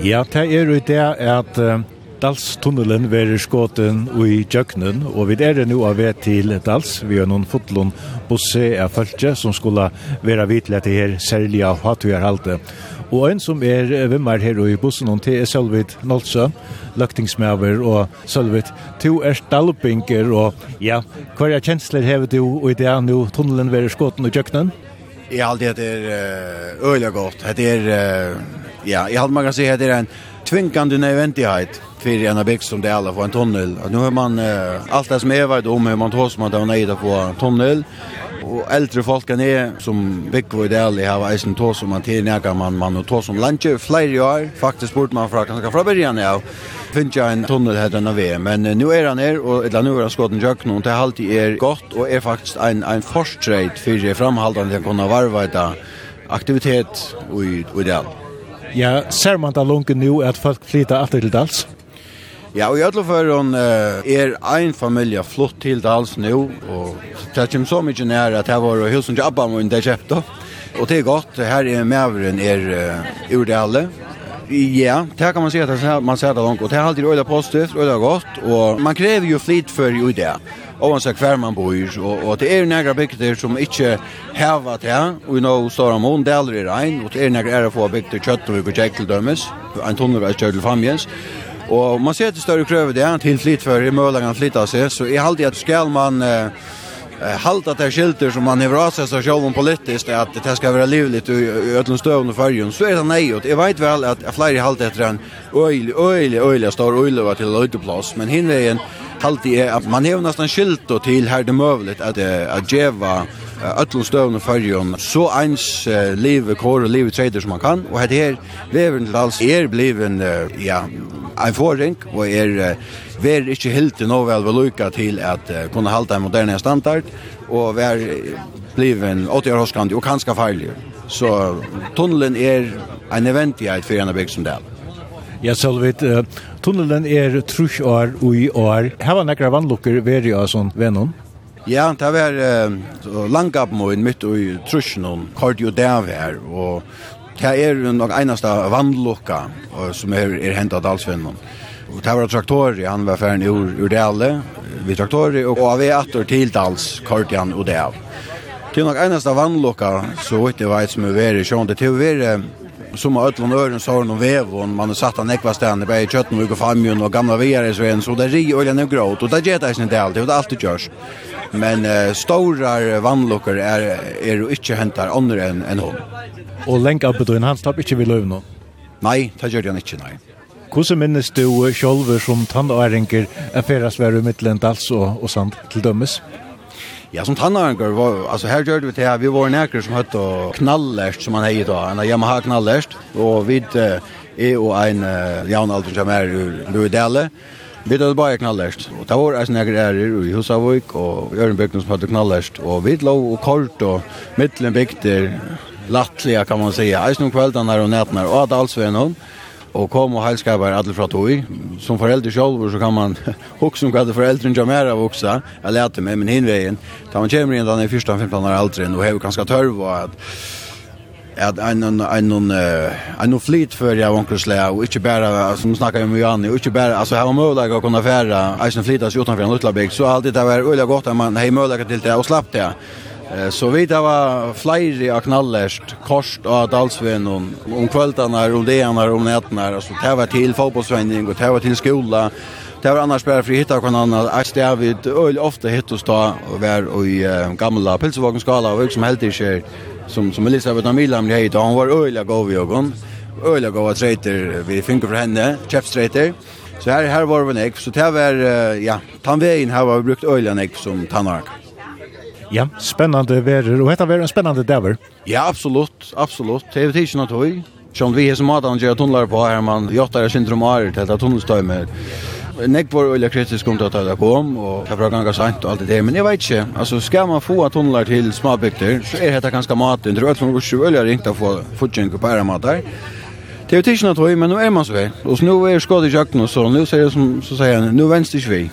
Ja, det er jo det at uh, Dalstunnelen verir skåten i Jøknen, og vi er nå av ved til Dals. Vi har noen fotlån busse av følge som skulle være vidtlig til her særlig av hattøyerhalte. Og en som er vimmer her i bussen, til er Sølvit Nolse, løktingsmøver og Sølvit. To er stalpinger, og ja, hva er kjensler hever du i det nå tunnelen verir skåten i Jøknen? Ja, det er øyelig godt. Det er... Uh ja, jag hade man kan säga det är en tvingande nödvändighet för en bygg som det alla får en tunnel. Nu har man eh, allt det som är varit om hur man tar som att man är på en tunnel. Och äldre folk är som bygger i det alla har eisen tar som man till näka man man och tar som luncher fler år. Faktiskt bort man från kanske från början ja. Finns ju en tunnel här den av men nu är han ner och eller nu har han skott en jök någon till halt är gott och är faktiskt en en förstrejt för framhållande att kunna varva aktivitet och i, i det. Ja, ser man da lunken nu at folk flyter alltid til Dals? Ja, og i alle fall uh, er ein familie flott til Dals nu, og det kommer så mykje nær at her var husen til Abba min det kjøpte. Og det er godt, her er medveren er uh, ur det alle. Ja, det kan man si at man ser det langt, og det er alltid øyla positivt, øyla godt, og man krever jo flit for jo det ovan seg hver man bor, og, og det er nægra bygder som ikkje heva til, og i nå står om hon deler i regn, og det er nægra er å få bygder kjøtt og Kjekkel dømes, en tunnel er kjøttel famjens, og man ser til større krøver det, til flyt for i møllangan flytta seg, så jeg halde at skal man eh, halda det skilter som man hever av seg seg om politiskt at det skal være livligt i ötlund støvn og fyrjun så er det nei og jeg vet vel at flere halda etter en øylig, øylig, øylig, stor øylig var til løydeplass men hinveien halte jeg at man hever nesten skilt og til her det att at, at djeva öllum och fyrjun så eins uh, livet kår og livet trader som man kan og hette her veveren til alls er bliven uh, ja, en forring og er uh, ver ikkje helt nå vel vel lukka til at uh, kunna halda en moderne standard og ver bliven 80 år hoskandi og kanska farlig så tunnelen er en eventighet for en av bygg som där Ja, Solvit, uh, Tunnelen er trus år ui år. Her var nekra vannlukker veri av sånn vennom. Ja, det var uh, langabmoen mitt ui trusjonen, kort jo der var, og det er nok einasta vannlukka som er, er hentet dalsvennom. Og det var traktori, han var ferdig ur, ur dale, vi traktori, og av vi atter til dals, kort igjen og del. Det er nok einasta vannlukka, så vitt jeg vet som er veri, sjående, det er veri som har ötlån öron så har de och man har satt han ekva stänne, bara i kötten och famjon och gamla vegar i Sverige, så det ri och nu gråt, och det ger det inte alltid, och det alltid görs. Men uh, stora vannlokker är, är ju inte hämtar andra än, en hon. Och länka oppe du, han stopp inte vi løv nå? Nej, det gör jag inte, nej Hvordan minnes du sjolver som tannåringer er ferast være i mittelen Dals og, og till til dømmes? Ja, som tannarengar, alltså här gjorde vi det här, vi var nekker som høtt og knallerst, som man hej idag, en Yamaha knallerst, och vi är och en Jan Alvin som er ur Dale, vi er bara knallerst, og det var en näkare er, i Husavik och Ørenbygden som hette knallerst, och vi lå og kort och mittelbygder, lattliga kan man säga, eisen om kvällarna och nätterna, och at alls var någon, og kom og heilskapar alla från tog som foreldre själv så kan man också som hade föräldrar jag mer av också Jeg lärde mig men hinvegen, da man kommer in den i första 15 år äldre och har ganska törv och att ein en en en ein fleet för jag onkel og och inte som snackar om Johanne og inte berre alltså här var möjligt att kunna färra alltså flitas utanför en lutlabäck så alltid det var øyla gott att man hej mogleg till det och slapp det Så vi det var flere av knallerst korst av dalsven om, om kveldene, om degene, om nettene. Altså, det var til fotbollsvenning, og det var til skola. Det var annars bare for å hitte av hverandre. Et sted vi øyelig ofte hitt oss da, og var i uh, gamle pilsevågenskala, og som helt ikke, som, som Elisabeth Amila, men heit, og han var øyelig gav i øyne. Øyelig gav av treiter, vi finner for henne, kjefstreiter. Så her, her var vi nek, så det var, uh, ja, tannveien her var vi brukt øyelig nek som tannarker. Ja, spännande väder och detta var en spännande dagar. Ja, absolut, absolut. Det är inte något höj. Som vi er som at han gjør tunnlar på her, man jottar syndrom av det att tunnelstøymer. Nek var olja kritisk om det att kom och det var ganska sent och alt det. Men jeg vet inte, alltså ska man få att tunnlar till småbygder så er dette ganska mat, Det er öll man går olja ringt å få fortjeng på här matar. Det är ju tisna tog, men nu är man så väl. Och nå är skåd i jakten så. Nu säger jeg som så säger han, nu vänster vi.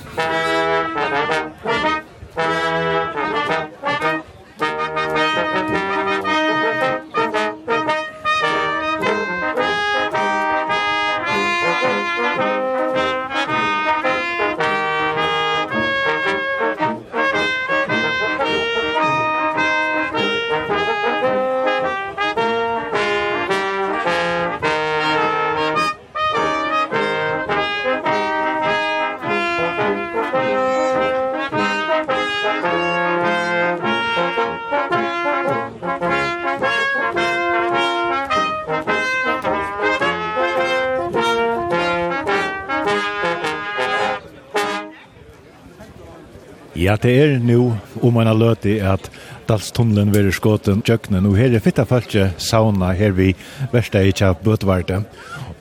Ja, det er nu om man har løtt i at Dalstunnelen vil skåten tjøkkenen, og her er fitta falske sauna her vi verste i tja bøtvarte.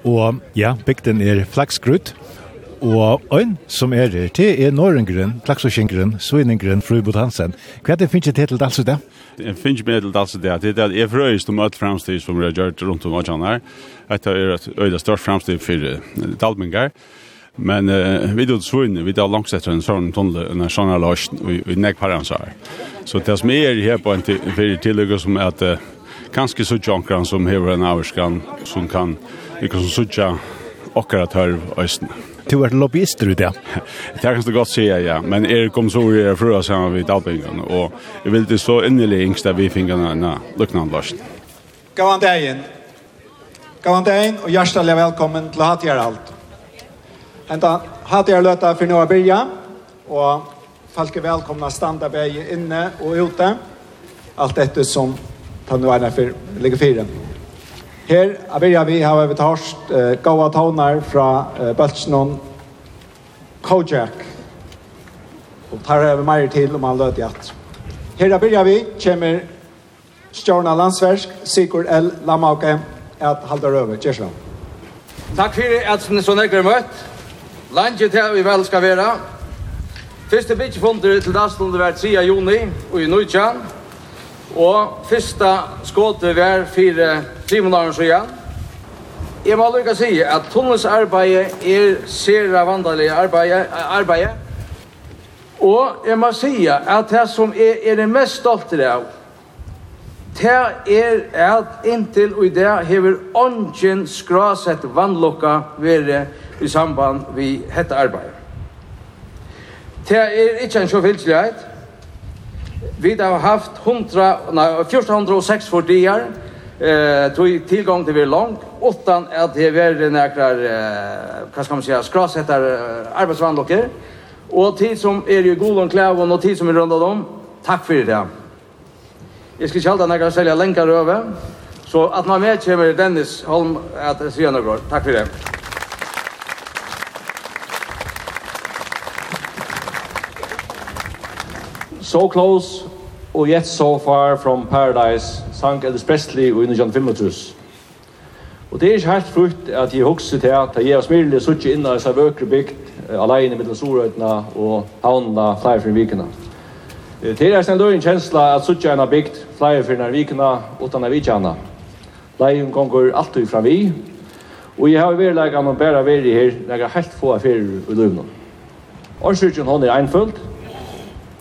Og ja, bygden er flaksgrutt, og øyn som er her, det er Norengren, Klaksosjengren, Svinengren, Frubot Hansen. Hva er det finnes til til Dalsu det? Det finnes med til Dalsu det, det er det frøyest om øyt fremstid som vi har gjort rundt om øyne her. Dette er et øyne størst fremstid for Dalmingar. Uh, Men uh, vi då svunne, vi då långt efter en sån tunnel, en sån här last i näck på så här. Så det som är här på en för tillägg som är att uh, kanske så junkran som här en avskan som kan liksom så tjocka och att hör östen. Du är lobbyist du där. Det kan så gott säga ja, men är det kom så är det för oss här vid Alpingen och jag vill det så innerligt yngsta vi fingrarna na liknande last. Gå an dagen. Gå an dagen och hjärtligt välkommen till Hatjaralt. Enda hatt jeg løtta for nå å byrja, og folk er velkomna standa begge inne og ute, alt dette som tar nå erne for ligger fire. Her er byrja vi har vi tørst uh, gaua tånar fra uh, Bøltsnån Kojak, og tar vi mer til om han løter jatt. Her er byrja vi, kommer Stjorna Landsversk, Sigurd L. Lamauke, at halda røve. Kjersvann. Takk fyrir at ni så nekker møtt. Lange til vi vel skal være. Første byggfunder til Dastlund var 3. juni og i Nujjan. Og første skåte var 4 timonaren så igjen. Jeg må lukka si at tunnels arbeid er sere vandalig arbeid. Og jeg må si at det som er, er det mest stolte av, det er at inntil og i det hever ånden skrasett vannlokka være i samband vi hetta arbeid. Det er ikke en sjåfylselighet. Vi har haft 100, nei, 1406 for dier, eh, tog tilgang til vi langt, åttan at det er nekrar, eh, hva skal man si, skrasettar eh, arbeidsvandlokker, og tid som er i god og klæv og tid som er rundt om, takk for det. Jeg skal kjelde nekrar selja lenkar over, så at man med kommer Dennis Holm at sier noe, takk for det. So close og yet so far from paradise sank Elvis Presley og John Filmatus. Og det er ikke helt frukt at jeg husker til at jeg og smirlig suttje inna i seg vøkre bygd alene mellom Sorøytene og havnene flere for vikene. Det er en døgn kjensla at suttje en bygd flere for vikene utan av vikene. Leien gonger alltid fra vi, og jeg har vært lagt an å bare vært her, jeg har helt få affærer i løvnene. Årsøkjen hon er einfullt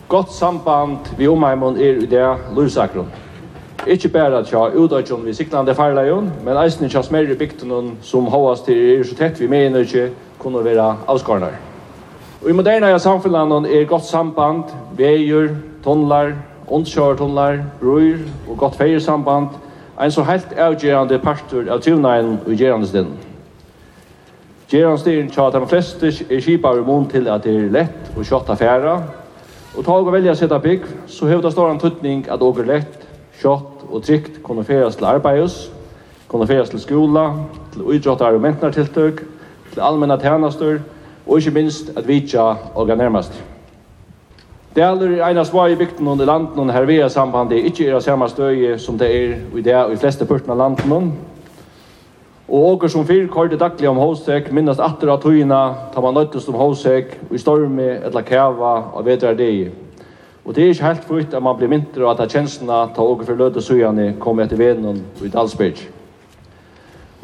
gott samband vi omheimon er i det lursakron. Ikke bare tja utøytjon vi siktande farleion, men eisen tja smerre bygden som hovas til er så tett vi mener ikke kunne være avskarnar. Og i moderne samfunnet er gott samband, veier, tunnlar, ondkjørtunnlar, brøyr og gott feiersamband, en så helt avgjørende partur av tjuvneien og gjørandestinnen. Gjørandestinnen tja at de fleste er kipa av til at det er lett og kjøtt affæra, Og ta og velja å sette bygg, så hever det stor en at åker lett, kjått og trygt kunne feres til arbeids, kunne feres til skola, til uidrottar og mentnartiltøk, til allmenna tjenester, og ikke minst at vitja og nærmast. Det er aldri av svar i bygden under landen og hervea sambandet ikke er av samme støye som det er i det og i fleste pørtene av landen, Og åker som fyr kørte daglig om hosek, minnast atter av tøyina, tar man nøytest om hosek, og i stormi, etla kæva, og vedra deg. Og det er ikke helt frukt at man blir mindre, av at kjensna ta åker for løte søyane kom etter venen og i Dalsberg.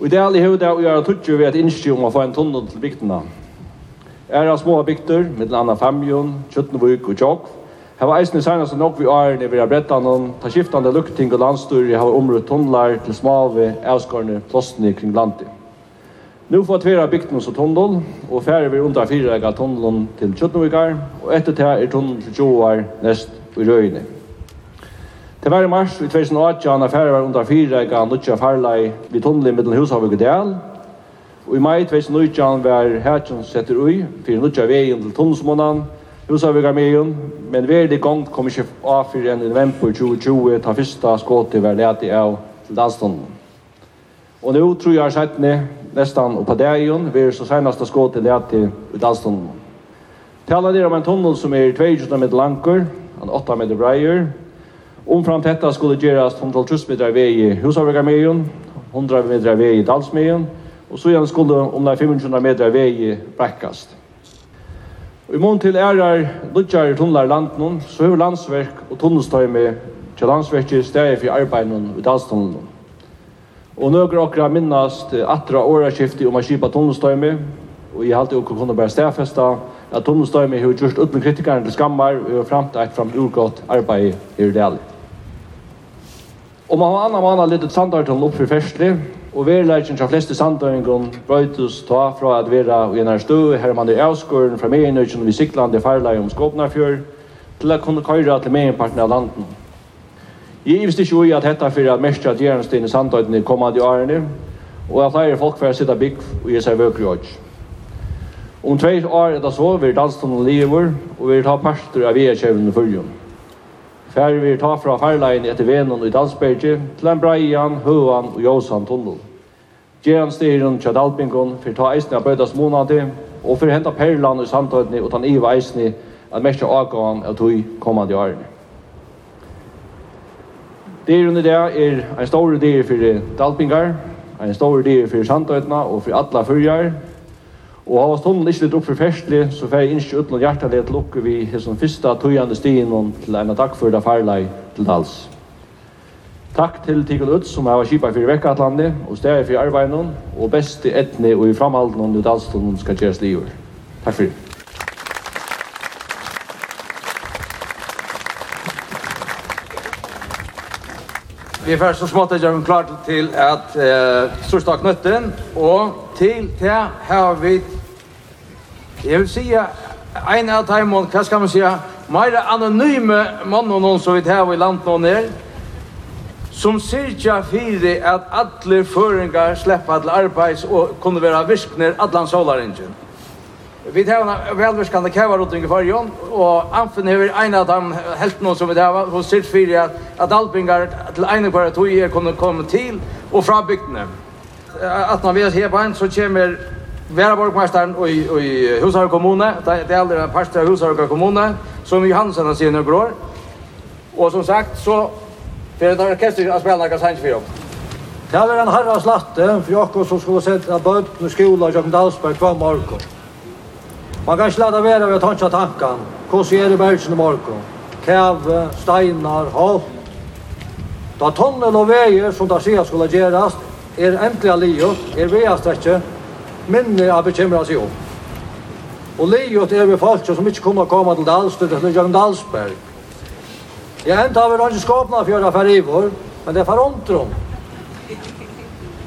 Og i det alle høyde å gjøre tutsju ved et innskje om å få en tunnel til bygdena. Er av små bygder, mittlen anna Famjon, Kjøttenvuk og Tjokk, Her var eisen i senast nok vi årene vi har bretta noen, ta skiftande lukting og landstyr har området tunnlar til smave, avskårne, plåstene kring landet. Nå får tvera bygden som tunnel, og færre vi under fire ega tunnelen til Kjøtnovikar, og etter det er tunnelen til Tjoar nest i Røyne. Til hver mars i 2018 er færre vi under fire ega nutja farlei vi tunnelen mellom Hushavik og Del, og i mai 2019 var hætjen setter ui, fyrir nutja veien til tunnelsmånene, Rosavíkar Meion, men verdig gongt kom ikke av for en november 2020 ta fyrsta skåte var ledig av til dansstunden. Og nu tror jeg settene nesten oppe dagen vil så seneste skåte ledig i dansstunden. Tala er om en tunnel som er 200 meter langer, en 8 meter breier. Omfram detta skulle gjøres 120 meter vei i Rosavíkar 100 meter vei i Dalsmeion, og så igjen skulle om 500 meter vei brekkast. Og i mån til ærar lutjar tunnlar land nun, så hefur landsverk og tunnelstøy med til landsverk i stedet for arbeid i. Og nøkker okra minnast atra åraskifti om a kipa tunnelstøy og jeg halte okra kunne bare stedfesta at tunnelstøy med hefur just utan kritikaren til skammar og hefur framt eit fram urgått arbeid i Rydali. Og man har anna manna litt standardtunnel opp for festlig, Og verilegjen fra fleste sandøyngon brøytus ta fra at vera i en her stø, her man er avskåren fra Meinøyken vi Siklande farleie om Skåpnafjør, til å kunne køyra til meginparten av landen. Jeg visste ikke ui at dette fyrir at mest at Gjernstin i sandøyden er kommande i årene, og at flere folk fyrir sitta bygg og gjør seg vøkri åk. Om tvei år etter så vil danstunnen lever og vil ta parter av vi er kjevn i fyrjun. Fær vi ta fra farleien etter Venon i Dalsbergi til en breian, Høvan og jåsan tunnel. Gjeran styren til Dalpingon for ta eisne av bøydas månadi, og for henta perlan i samtøytene og tan iva eisne at mestja avgåan av tog kommande årene. Dyren i dag er en stor dyr for Dalpingar, en stor dyr for samtøytene og for alla fyrjar, Og hava stunden ikke litt opp for festlig, så får jeg ikke uten hjertelig til lukke vi hesson første tøyende stien og til en takk for det farlei til dals. Takk til Tikkel Utz som har kjipa fyrir vekkatlandet og stedet fyrir arbeidene og beste etne og i framhalden om det dalstunden skal gjøres livet. Takk fyrir. Vi er først så smått at jeg er klar til at eh, Storstak Nøtten og til det har vi, jeg vil si, en av teimene, hva skal man si, mer anonyme mannen som vi har i landet nå ned, som syrja fyrir at alle føringar sleppa til arbeids og kunne være virkner allan solaren. Vi tar en velvirskande kævarrotning i fargen, og Amfen hever en av dem helt noen som vi tar, hos sitt fyrir at, at alpingar til ene kvar tog er kunne komme til og fra bygdene at når vi er her på en, så kommer Vera Borgmesteren i, i Husarøy kommune, det er aldri en parst av Husarøy kommune, som Johansen har sier noen år. Og som sagt, så fyrir det orkester å spille noen sanns for oss. Det er en herre slatte for oss som skulle sette bøtten i skolen i Jøkendalsberg hver morgen. Man kan ikke lade være ved å tanke tanken. Hvordan er det bergsen i morgen? Kæve, steinar, hopp. Da tunnel og veier som det sier skulle gjøres, er endelig livet, er veiast ikke, minne av bekymret seg om. Og livet er vi folk som ikke kunne komme til Dalsberg, til Jørgen Dalsberg. Jeg enda har vi ikke skapna for å gjøre for Ivor, men det er for ontrom.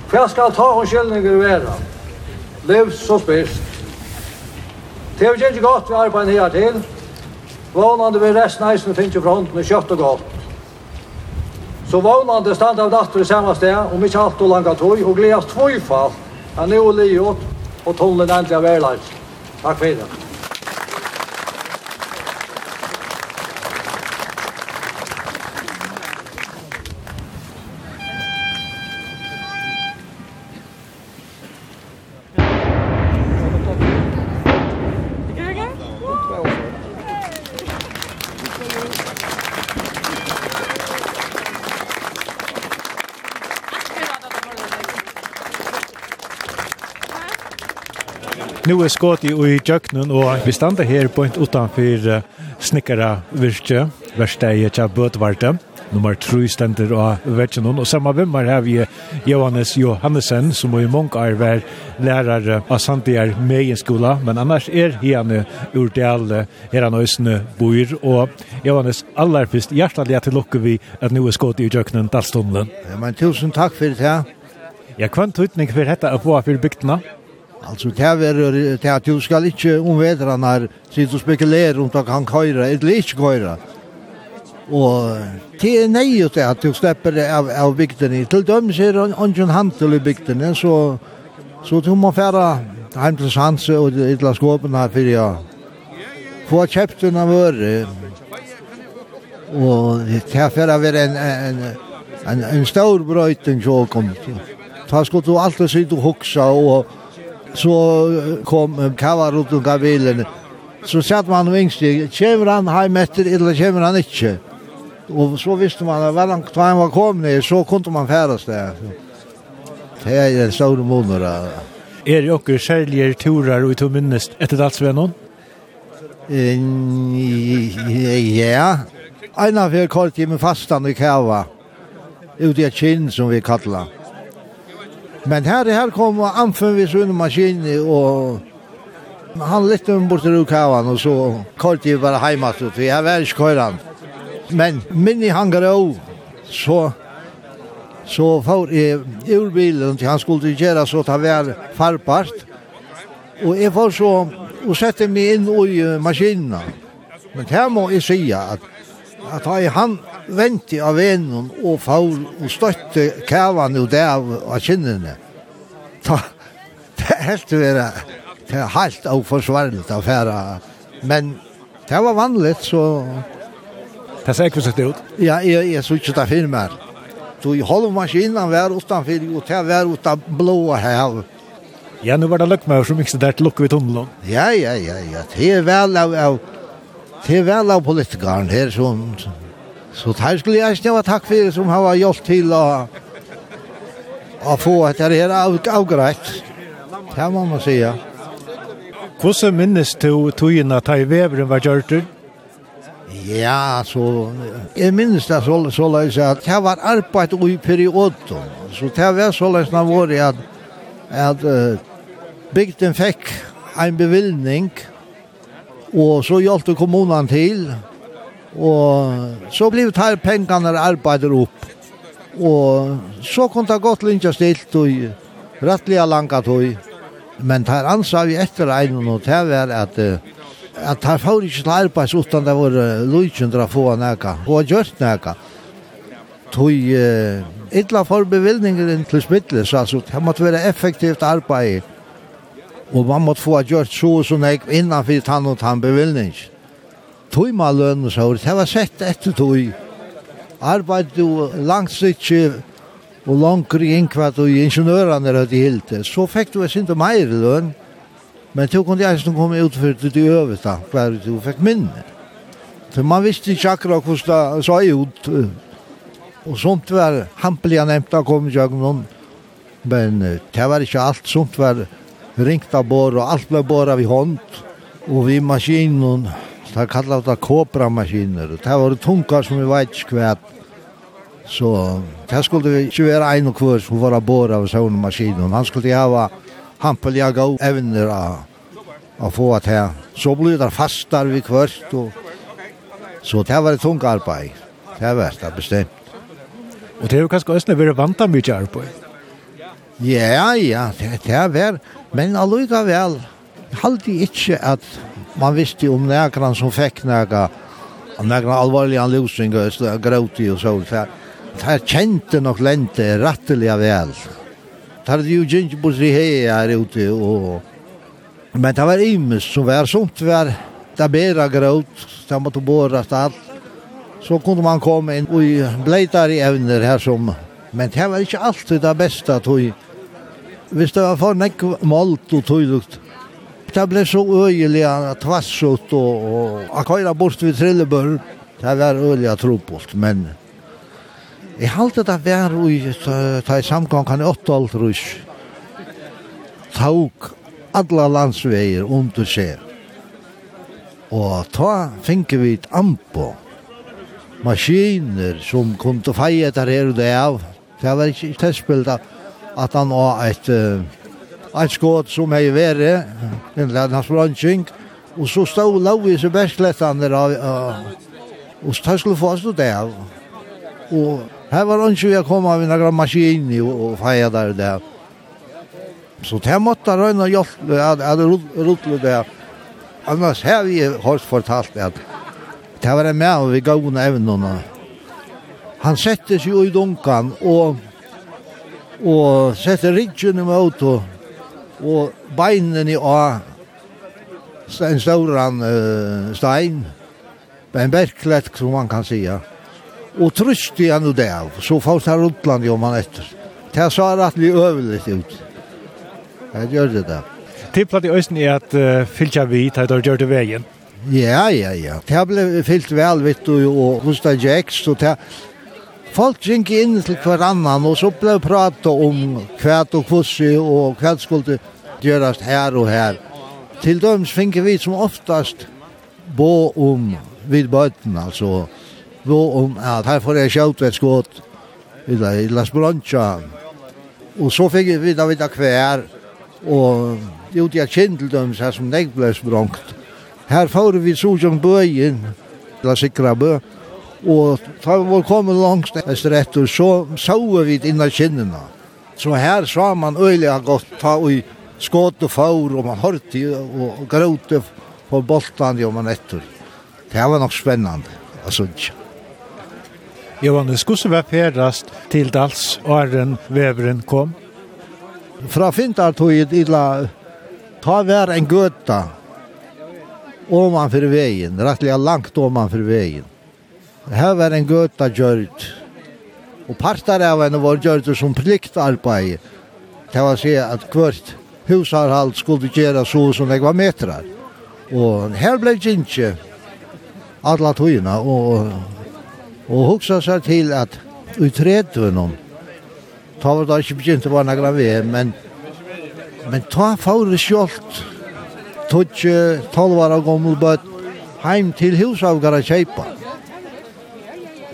For jeg skal ta hos skyldninger være. Livs og spist. Det er ikke godt vi arbeider her til. Vånande vi resten av eisen finner fra hånden, kjøtt og godt. Så vånande stand av datter i samme sted, om ikke alt og langa tog, og gledes tvøyfall, han er jo livet, og tunnelen endelig av Takk for det. Nu er skått i ui kjøkkenen, og vi standa her på en uh, snikkara virkje, verstei tja Bøtvarte, nummer 3 stender av Vetjenon, og samme vimmar har vi Johannes Johannesen, som i mange er vær lærare av Sandier Meienskola, men annars er han ur del her han øsene bor, og Johannes, aller først hjertelig til lukke vi at nu er skått i kjøkkenen, Dalstunden. Ja, men tusen takk for det her. Ja, kvant utning tøytning for dette å få for? Ja. Alltså det här är det att du ska inte om när sitt och spekulera om att han köra eller inte köra. Och det är er det att du släpper av, av bygdene. Till dem så är det ingen handel i bygden. så, så du må färra hem till Sanse och ytla skåpen här för jag Få kjøpt den av öre. Och det er fære være en, en, en, en stor bröjten som kom. Da skulle du alltid sitt och huxa och så kom kava rundt og gav bilen. Så satt man og yngste, kommer han heim etter, eller kommer han ikke? Og så visste man at hver han var kommet, så kunne man færes det. Det er store måneder. Er det okkur særlige turer og to minnest etter alt svennom? Ja. Einar fyrir kort i min fastan i kava. Ute i kinn som vi kallar. Men här her kom anfen vi sin maskin och han lette um bort til kavan och så kort jag bare hemåt ut. Jag var inte kallad. Men minni hangar av så så får i ur bilen till han skulle göra så ta vær var farpart. Och jag får så och sette mig in i maskinerna. Men her må jag säga att at han, venti av venen og faul og støtte kævan ut av av kinnene. Ta, det er helt vera, det er helt uforsvarligt av færa, men det var vanligt, så... Det ser ikke sett ut? Ja, jeg, jeg så ikke det fyrir. Så i holde maskinen var utanfyr, og det var utan blåa hev. Ja, nu var det løkmøver som ikke der til lukke vi tunnelen. Ja, ja, ja, ja. Det er vel av, av det er vel av politikeren her som, som Så där skulle jeg snäva takk for som har gjort til å, å få at det her av, avgreit. Det må man säga. Hvordan minnes du togjen at i veveren var gjørter? Ja, så... Jeg minnes det så, så løs at det var arbeid i perioden. Så det var så løs når vår at, at uh, bygden fikk en bevilgning og så hjelpte kommunen til Og så blev det her pengene arbeider opp. Og så kunne det gått linja stilt og rettelig langa tog. Men her ansa vi etter en og det var at uh, at her får ikke til arbeids utan det var lujkjendra få nekka, få gjort nekka. Tog uh, illa for bevilgninger inn til smittle, så altså det måtte være effektivt arbeid. Og man måtte få gjort så og så nek innanfor tann og tann bevilgninger tøymaløn og så, det var sett etter tøy. Arbeid du langt langsiktig og langt i innkvatt og ingeniørene er det helt. Så fikk du ikke meir løn, men du kunne jeg som kom ut for det du øvet da, hver du fikk minne. For man visste ikke akkurat hvordan det så ut. Og sånt var hampelig jeg nevnte kom i noen, men det var ikke alt, sånt var ringt av bor og alt ble bor av i hånd og vi maskinen og Det kallar det kobra-maskiner. Det var tunga som vi vet ikke. Så det skulle vi inte vara en och hver som var bor av sånne maskiner. Han skulle ha hava hampeljaga og evner å få at her. Så ble det fastar vi kvørst. Og... Så det var et tunga arbeid. Det var det bestemt. Og det er jo kanskje også vært vant av mye arbeid. Ja, ja, det, det er vært. Men allikevel, halte ikke at man visste om näkran som fikk näka näkra allvarliga lösningar gråti og så där. Det kjente nok lente rettelig väl. Där det jo ikke på sig her ute Og... men det var imes som var sånt Det var det bedre gråt, Det måtte tog bort. Så kunde man komme inn og blejtar i evner her som men det var ikke alltid det beste tog Hvis det var for nekk malt og tøydukt, det ble så öjliga tvassut og, og att bort vid Trillebør, Det var öjliga tropult, men jeg halte det var i ta i kan åtta alt rus. Tauk alla landsveier under seg. Og ta finke vi et ampo maskiner som kom til feie der her og det av. Det var ikke tilspilt at han var et uh, en skåd som hei vere, en lennast bransjing, og så stod lov i seg bersklettan der av, og så skulle få oss det av. Og her var han ikke vi kom av en grann maskin og feia der og der. Så det måtte røyne hjelp, at hadde rutlet der Annars har vi hørt fortalt at det var en med vi gav noen evnene. Han sette seg i dunkan og, og sette ridgen imot og og beinen i av en stauran uh, stein, en berklett som man kan säga. Og trøste han og der, så falt han rundt land om han etter. Det sa rett vi øver litt ut. jeg gjør det da. Tipplat i Øysten er at uh, fylkja vi, det har gjort det veien. Ja, ja, ja. Det har blivit fyllt väl, vet du, och hos det gikk, så det folk gikk inn til hverannan og så ble prata om kvæt og kvossi og kvæt skulle gjørast her og her. Til døms finner vi som oftast bo om vid bøtten, altså bo om at her får jeg sjøvt et skått i Las Blancha. Og så fikk vi da vidda kvær og jo de er kjent til døms her som deg ble sprangt. Her får vi så som bøyen, la sikra bøyen, Og da vi var kommet langt etter etter, så så vi innan kinnene. Så her sa man øyelig har gått ta i skått og faur, og man hørte og gråte på boltene og man etter. Det var nok spennende, altså synes ikke. Johannes, hvordan var ferdast til Dals og Arren veveren kom? Fra Fintar Fintartøyet i la ta vær en gøta man fyrir vegin, rettelig langt oman fyrir vegin. Her var en gøta gjørt. Og partar av henne var gjørt som pliktarbeid. Det var å si at hvert husarhalt skulle gjøre så som jeg var metrar. Og her ble ikke alla tøyene. Og, og huksa seg til at utredde noen. Ta var det ikke begynt å være nagla ved, men, men ta fåre skjolt. Tog tolv år gammel bøtt, heim til husavgara kjeipa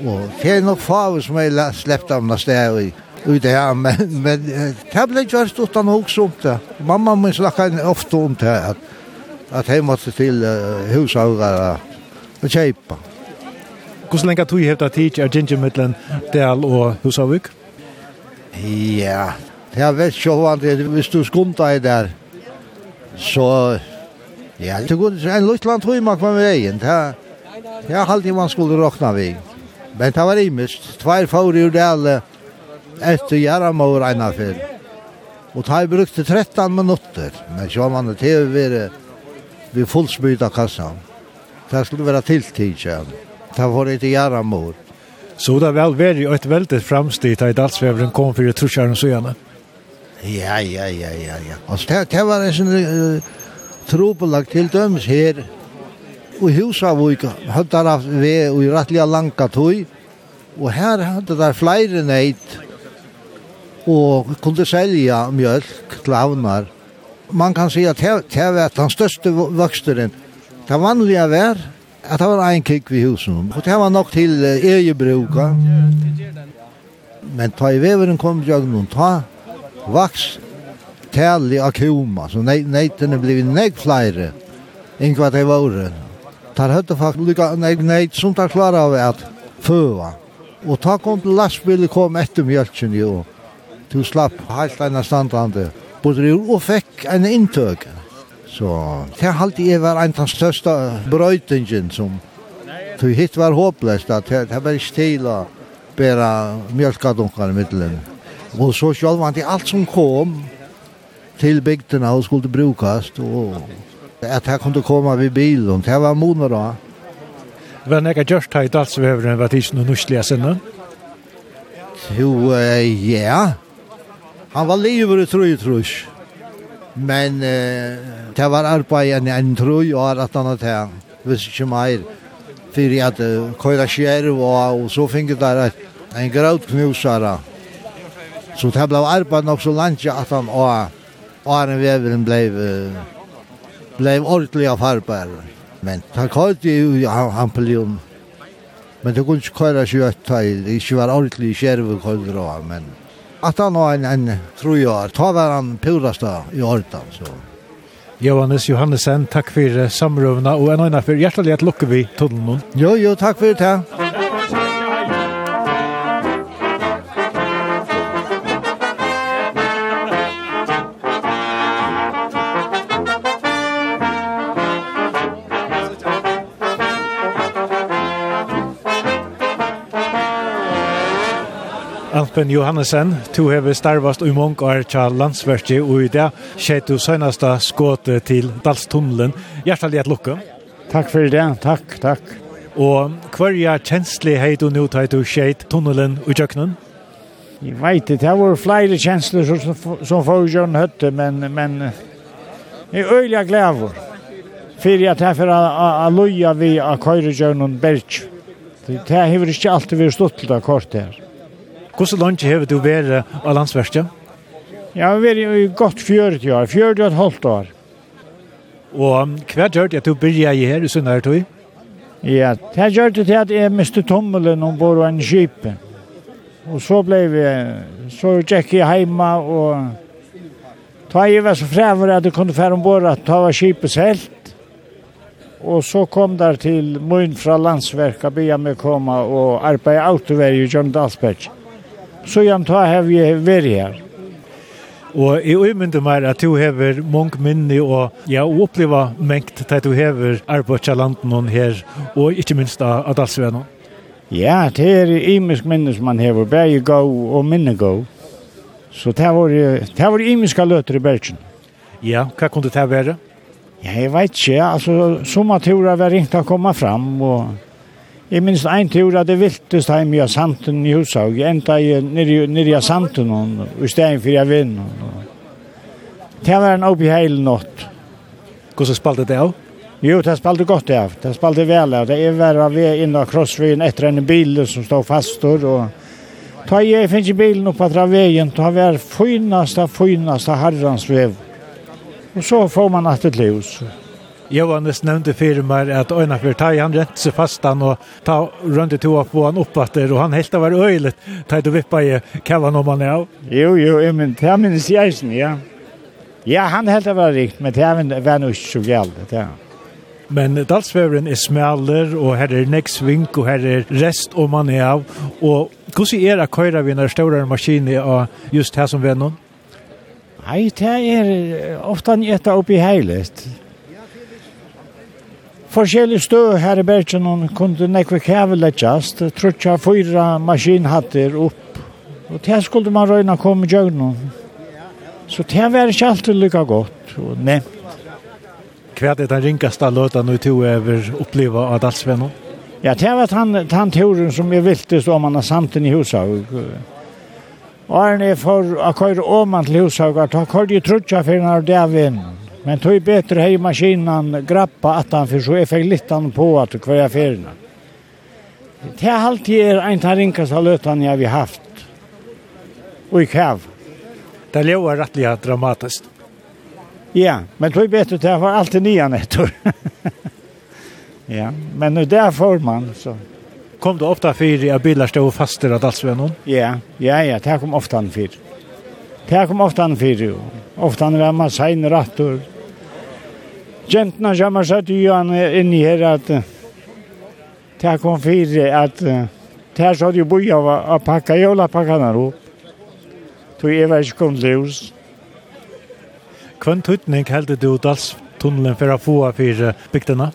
og det er nok fare som jeg sleppte av næste her i ut her, men, men det ble ikke vært gjørst utan også om det. Mamma min snakket ofte om det, at, at jeg måtte til uh, husavgare og kjeipa. Hvordan lenge tog hevda tid er Gingermiddelen del og Husavik? Ja, det er vel sjåvande, hvis du skumta i der, så, ja, det går en luttland tog man på veien, det er, det er alltid man skulle råkna veien. Men det var imist. Tvær får ur det etter Jaramor ena fyr. Og det har brukt 13 minutter. Men så var man til å være ved fullspyt av kassan. Det skulle være tiltidskjøn. Det var etter Jaramor. Så det var veldig et veldig framstid da i dalsvevren kom for trusjaren så gjerne. Ja, ja, ja, ja, ja. Altså, det, det var en sånn uh, tropelagt til døms her og Husavuk hadde der haft ved og i rattliga langa tøy og her hadde der flere neit og kunne selja mjölk til avnar. man kan si at det var den største voksteren det vanlige var at det var ein kikk ved husen og det var nok til egebruka men ta i veveren kom jøgnen ta vaks tali av kuma så neitene blivit nek flere enn hva det var tar høyde faktisk lykka nek nek som tar klara av at føva. Og ta kom til lastbilen kom etter mjölkjen jo. Du slapp heilt eina standrande. Bodde og fekk en inntøk. Så det halte jeg var en av den største brøytingen som du hitt var håpløst at det var ikke til å bære mjölkadunkar i middelen. Og så sjálfandi alt som kom til bygdina og skulle brukast og At jeg kunne komme ved bilen, det var måneder da. Hva er det gjørst her i Dalsveveren, hva er det ikke noe norsklige sinne? Jo, ja. Han var livet i trøy, trus. Men uh, det var arbeid enn en trøy og at han hadde det. Hvis ikke mer. Fyrir at uh, køyra skjerv og, og så finner der en graut knusara. Så det ble arbeid nok så langt at han og Arne Veveren ble blev av farbar. Men han kallade jo i på Men det kunne ikke køyre seg ut til. Det ikke var ordentlig kärv och kallade då. Men at han var en, en tror jag, ta var han purast i ordan så. Johannes Johannesen, takk for samrøvna, og en øyne for hjertelig at lukker vi tunnelen. Jo, jo, takk for det. Espen Johannesen, to heve starvast i mange år til landsverket, og i det skjer du seneste skåte til Dalstunnelen. Hjertelig et lukke. Takk for det, takk, takk. Og hver er kjenslig hei du nå til du skjer tunnelen i kjøkkenen? Jeg vet ikke, det var flere kjensler som, som får gjøre høtte, men, men jeg er øyelig glad for. Fyrir at her herfor a loja vi a køyre gjør berg. Det her har ikke alltid vært stått til det kort her. Hvordan langt har du vært av landsverket? Jeg har vært i godt 40 år, 40 og et halvt år. Og hva gjør det at du begynner her i Sunnartøy? Ja, det gjør det til at jeg mistet tommelen ombord av en skip. Og så ble vi, så gikk jeg hjemme og ta i var så fremover at jeg kunne fære ombord at ta var skipet selv. Og så kom der til munn fra landsverket, begynte jeg med å komme og arbeide autoverje i Jøndalsberg. Så jeg tar har vi vært her. Og jeg umynde meg at du hever mange minne og ja, opplever mengt at du hever arbeidsa landen her og ikke minst av Dalsvene. Ja, det er imisk minne som man hever, bare gå og minne gå. Så det var, det var imiska løter i Bergen. Ja, hva kunne det være? Ja, jeg vet ikke, altså sommerturer var ringt å komme fram og Jeg minns en tur at det viltest heim i Santen i Hushaug. Jeg enda i nirja Santen hon, i stedet for jeg vinn. Det var en oppi heil nått. Hvordan spalte det av? Jo, det spalte godt av. Det spalte vel av. Det er verre av vi inne av krossveien etter en bil som stod fastor. Og ta jeg finnes i bilen oppe av veien, ta hver finaste, finaste herrans vev. Og så får man at det livs. Johannes nevnte fyrir meg at øyna fyrir ta han rent seg fastan og ta rundt to opp og han oppatter og han helt var øylet ta du vippa i kalla om han av. Jo, jo, men det er minnes jeg ja. Ja, han helt var rikt, men det er var nok så galt, ja. Men dalsfevren er smaler, og her er neksvink, og her er rest om man er av. Og hvordan er det køyre vi når større maskiner av just her som vennom? Nei, det er ofte en etter oppi heilet forskjellig stø her i Bergen og kunne nekve kjæve lettjast. Trutja fyra maskinhatter opp. Og det skulle man røyna komme i. Så det var ikke alltid lykka godt og nevnt. Hva er den ringaste løtan nå tog over oppleva av Dalsvenno? Ja, det var han, den turen som jeg vilte så man har samtidig i Hushaug. Og han for å køre åman til Hushaug, og han kørte jo trutja for når det er vinn. Men tog bättre hej maskinen grappa att han för så är för han på att kvar affärerna. Det här alltid er en tarinka så lötan jag vi haft. Och i kav. Det låter rättliga dramatiskt. Ja, men tog bättre det var alltid nya nätter. ja, men nu där får man så. Kom du ofta för att bilar stod fast där att någon? Ja, ja, ja, det kom ofta för. Det kom ofta för. fyr. Ofta när man säger rätt och Gentna kommer så till Johan in i här att det kom fyra att det här så hade boja att packa jola packarna då. Tog jag väl kom lös. Kvant tutning heldur du dals tunnelen för att få för bygdene?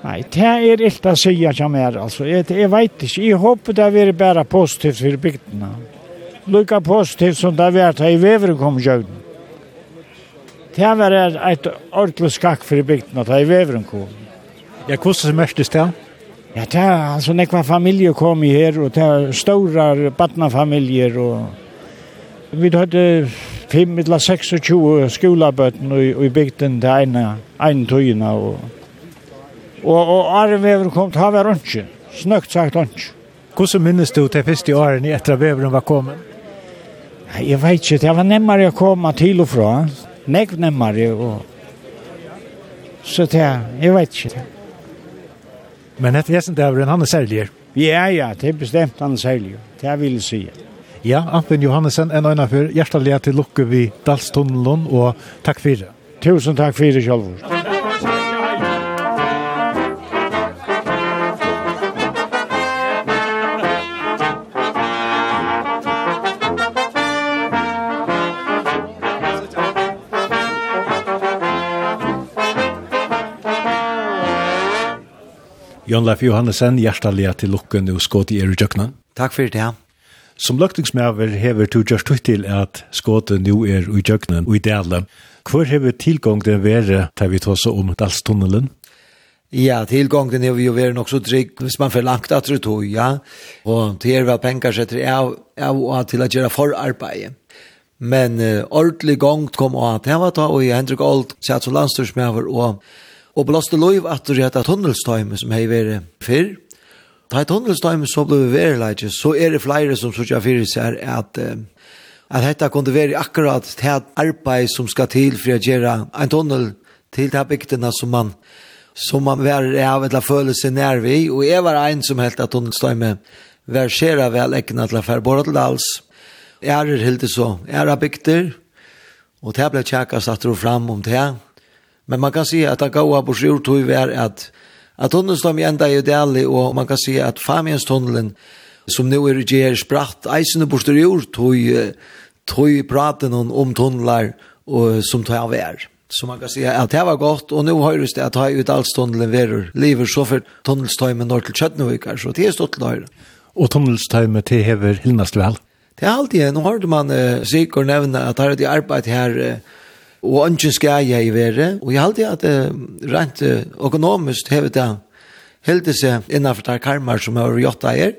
Nei, det er ikke å si at jeg er, altså. Jeg, jeg vet ikke. Jeg håper det er bare positivt for bygdene. Lykke positivt som det er vært her i Vevre kom gjøden det var et ordentlig skakk for bygden at det er veveren kom. Ja, hvordan er det? Ja, det er altså nekva familie kom i her, og det er store badnafamilier, og vi hadde fem eller 26 skolabøtten i, i bygden til ene, ene tøyene, og, og, og Arne Vever kom til Havar Ønske, snøkt sagt Ønske. Hvordan minnes du til første åren etter at Veveren var kommet? Jeg vet ikke, det var nemmere å komme til og fra nekv nemmare og så det jeg vet ikke det. Men etter hesten det er en særlig? Ja, ja, det er bestemt han er særlig. Det vil jeg si. Ja, Anton Johannesen en øyne for hjertelig til lukke vi Dalstunnelen, og takk for det. Tusen takk for det, Kjallvort. Jon Leif Johannesen, hjertelig til lukken og skått i er i Takk for det. Som løktingsmæver hever du just ut til at skåten nu er i jøkkenen og i delen. Hvor hever tilgången være til vi tås om Dalstunnelen? Ja, tilgången er jo være nok så trygg hvis man får langt at det tog, ja. Og det er vel penger setter jeg av til å gjøre forarbeidet. Men uh, ordentlig gongt kom av at det var da, og jeg Hendrik Old satt som landstyrsmæver og Og blåste lov at du rett tunnelstøyme som hei vært fyrr. Da i tunnelstøyme så ble vi verilegje, så er det flere som sørger fyrir seg at at dette kunne være akkurat til arbeid som skal til for å gjøre en tunnel til de bygdene som man som man var av eller føle seg nær vi, og jeg var en som helt at tunnelstøyme var skjera vel ekkene til å fære bort til alls. Jeg er helt så, jeg er bygder, og det ble tjekket satt du fram om det Men man kan si at det gav på sjur tog var at at tunnelstom i enda i ideali, og man kan si at Famianstunnelen, som nu er gjer spratt, eisene på sjur tog, tog praten om tunnelar, og som tog av er. Så man kan säga att det var gott och nu hörs det att ta ut all stånden verur livet så för tunnelstämen når till Köttenvikar så det är stått till höjre. Och tunnelstämen till hever hyllnast väl? Det är alltid, nu hörde man eh, Sikor nämna att här är det arbetet här eh, og ønske skal jeg i være, og jeg har alltid at uh, rent uh, økonomisk hevet det heldig seg innenfor der karmer som har gjort eier,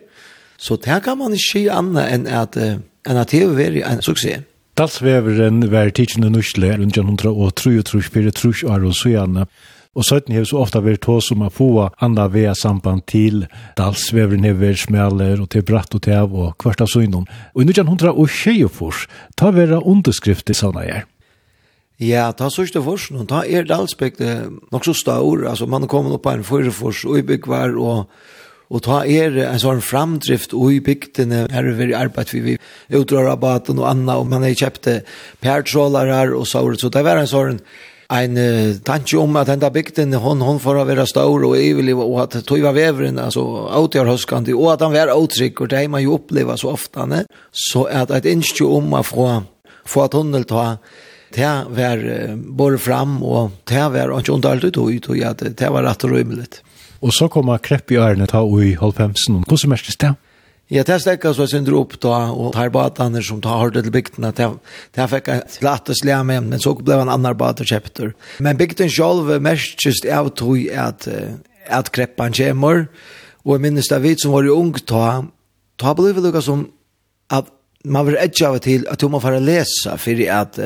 så det kan man ikke si annet enn at, uh, enn at det er en suksess. Dalsveveren var tidsjende nursle rundt 1903-1904 år og søgjene. Og og sujane. Og søtten har så ofte vært hos om å få andre vea samband til dalsveveren har vært smeller og til bratt og til av og kvart av søgnen. Og i 1924 tar vi underskrifter sånne her. Ja, ta sørste forsen, og ta er dalspekte nok så stor, altså man kommer opp på en forfors og i byggvar, og, og ta er en sånn framdrift og i bygdene, her er vi arbeid vi, vi utdrar rabaten og anna, og man har kjøpt pertrålar her og så, så det var en sånn en uh, tanke om at denne bygden, hon, hon får være stor og evig, og at tog var veveren, altså, avtgjør høskende, og at han var åtrykk, og det har man jo opplevd så ofte, ne? så at et innskje om å få, få tunnel ta, det var uh, både fram og det var ikke underalt ut og ut og ja, det var rett og rymelig. Og så kom krepp i ærene ta og i halvfemsen. Hvordan merkes det? Ja, det stekket så sin drop da, og tar badene som tar hård til bygdene, det fikk jeg lattes lea med, men så ble en annen bad og kjepter. Men bygden selv merkes av tog at, at kreppan kommer, og jeg minnes det vidt som var i ung ta, ta ble vi lukka som at man vil edge av till att man får läsa för att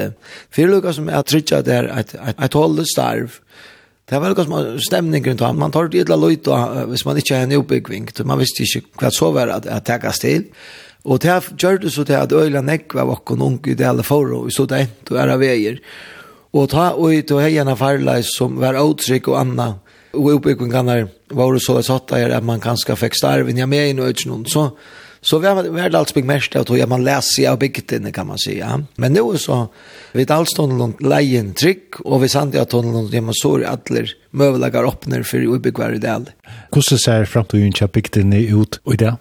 för Lucas som jeg är tricka där att et hålla starv. Det var något som stemning rundt runt man tar det illa lojt och hvis man ikke är en uppbyggving man visste ikke hva så var at att ta til. Og det gjør det så till att öjla nekva och kon unge i det alle alla förro så det ent og er av veier og ta och til är en som var outrick og anna og uppbyggvingarna var det så satt där att man kanske fick starven jag med i nödsnund så Så vi har vært alt byggt mest att jag man leser av bygdene, kan man si, ja. Men nu så vi tar alt alls noen leien trick og vi sant jag noen hjemme man så alle møvelager åpner for å bygge hver del. Hvordan ser fremtiden till bygdene ut i det?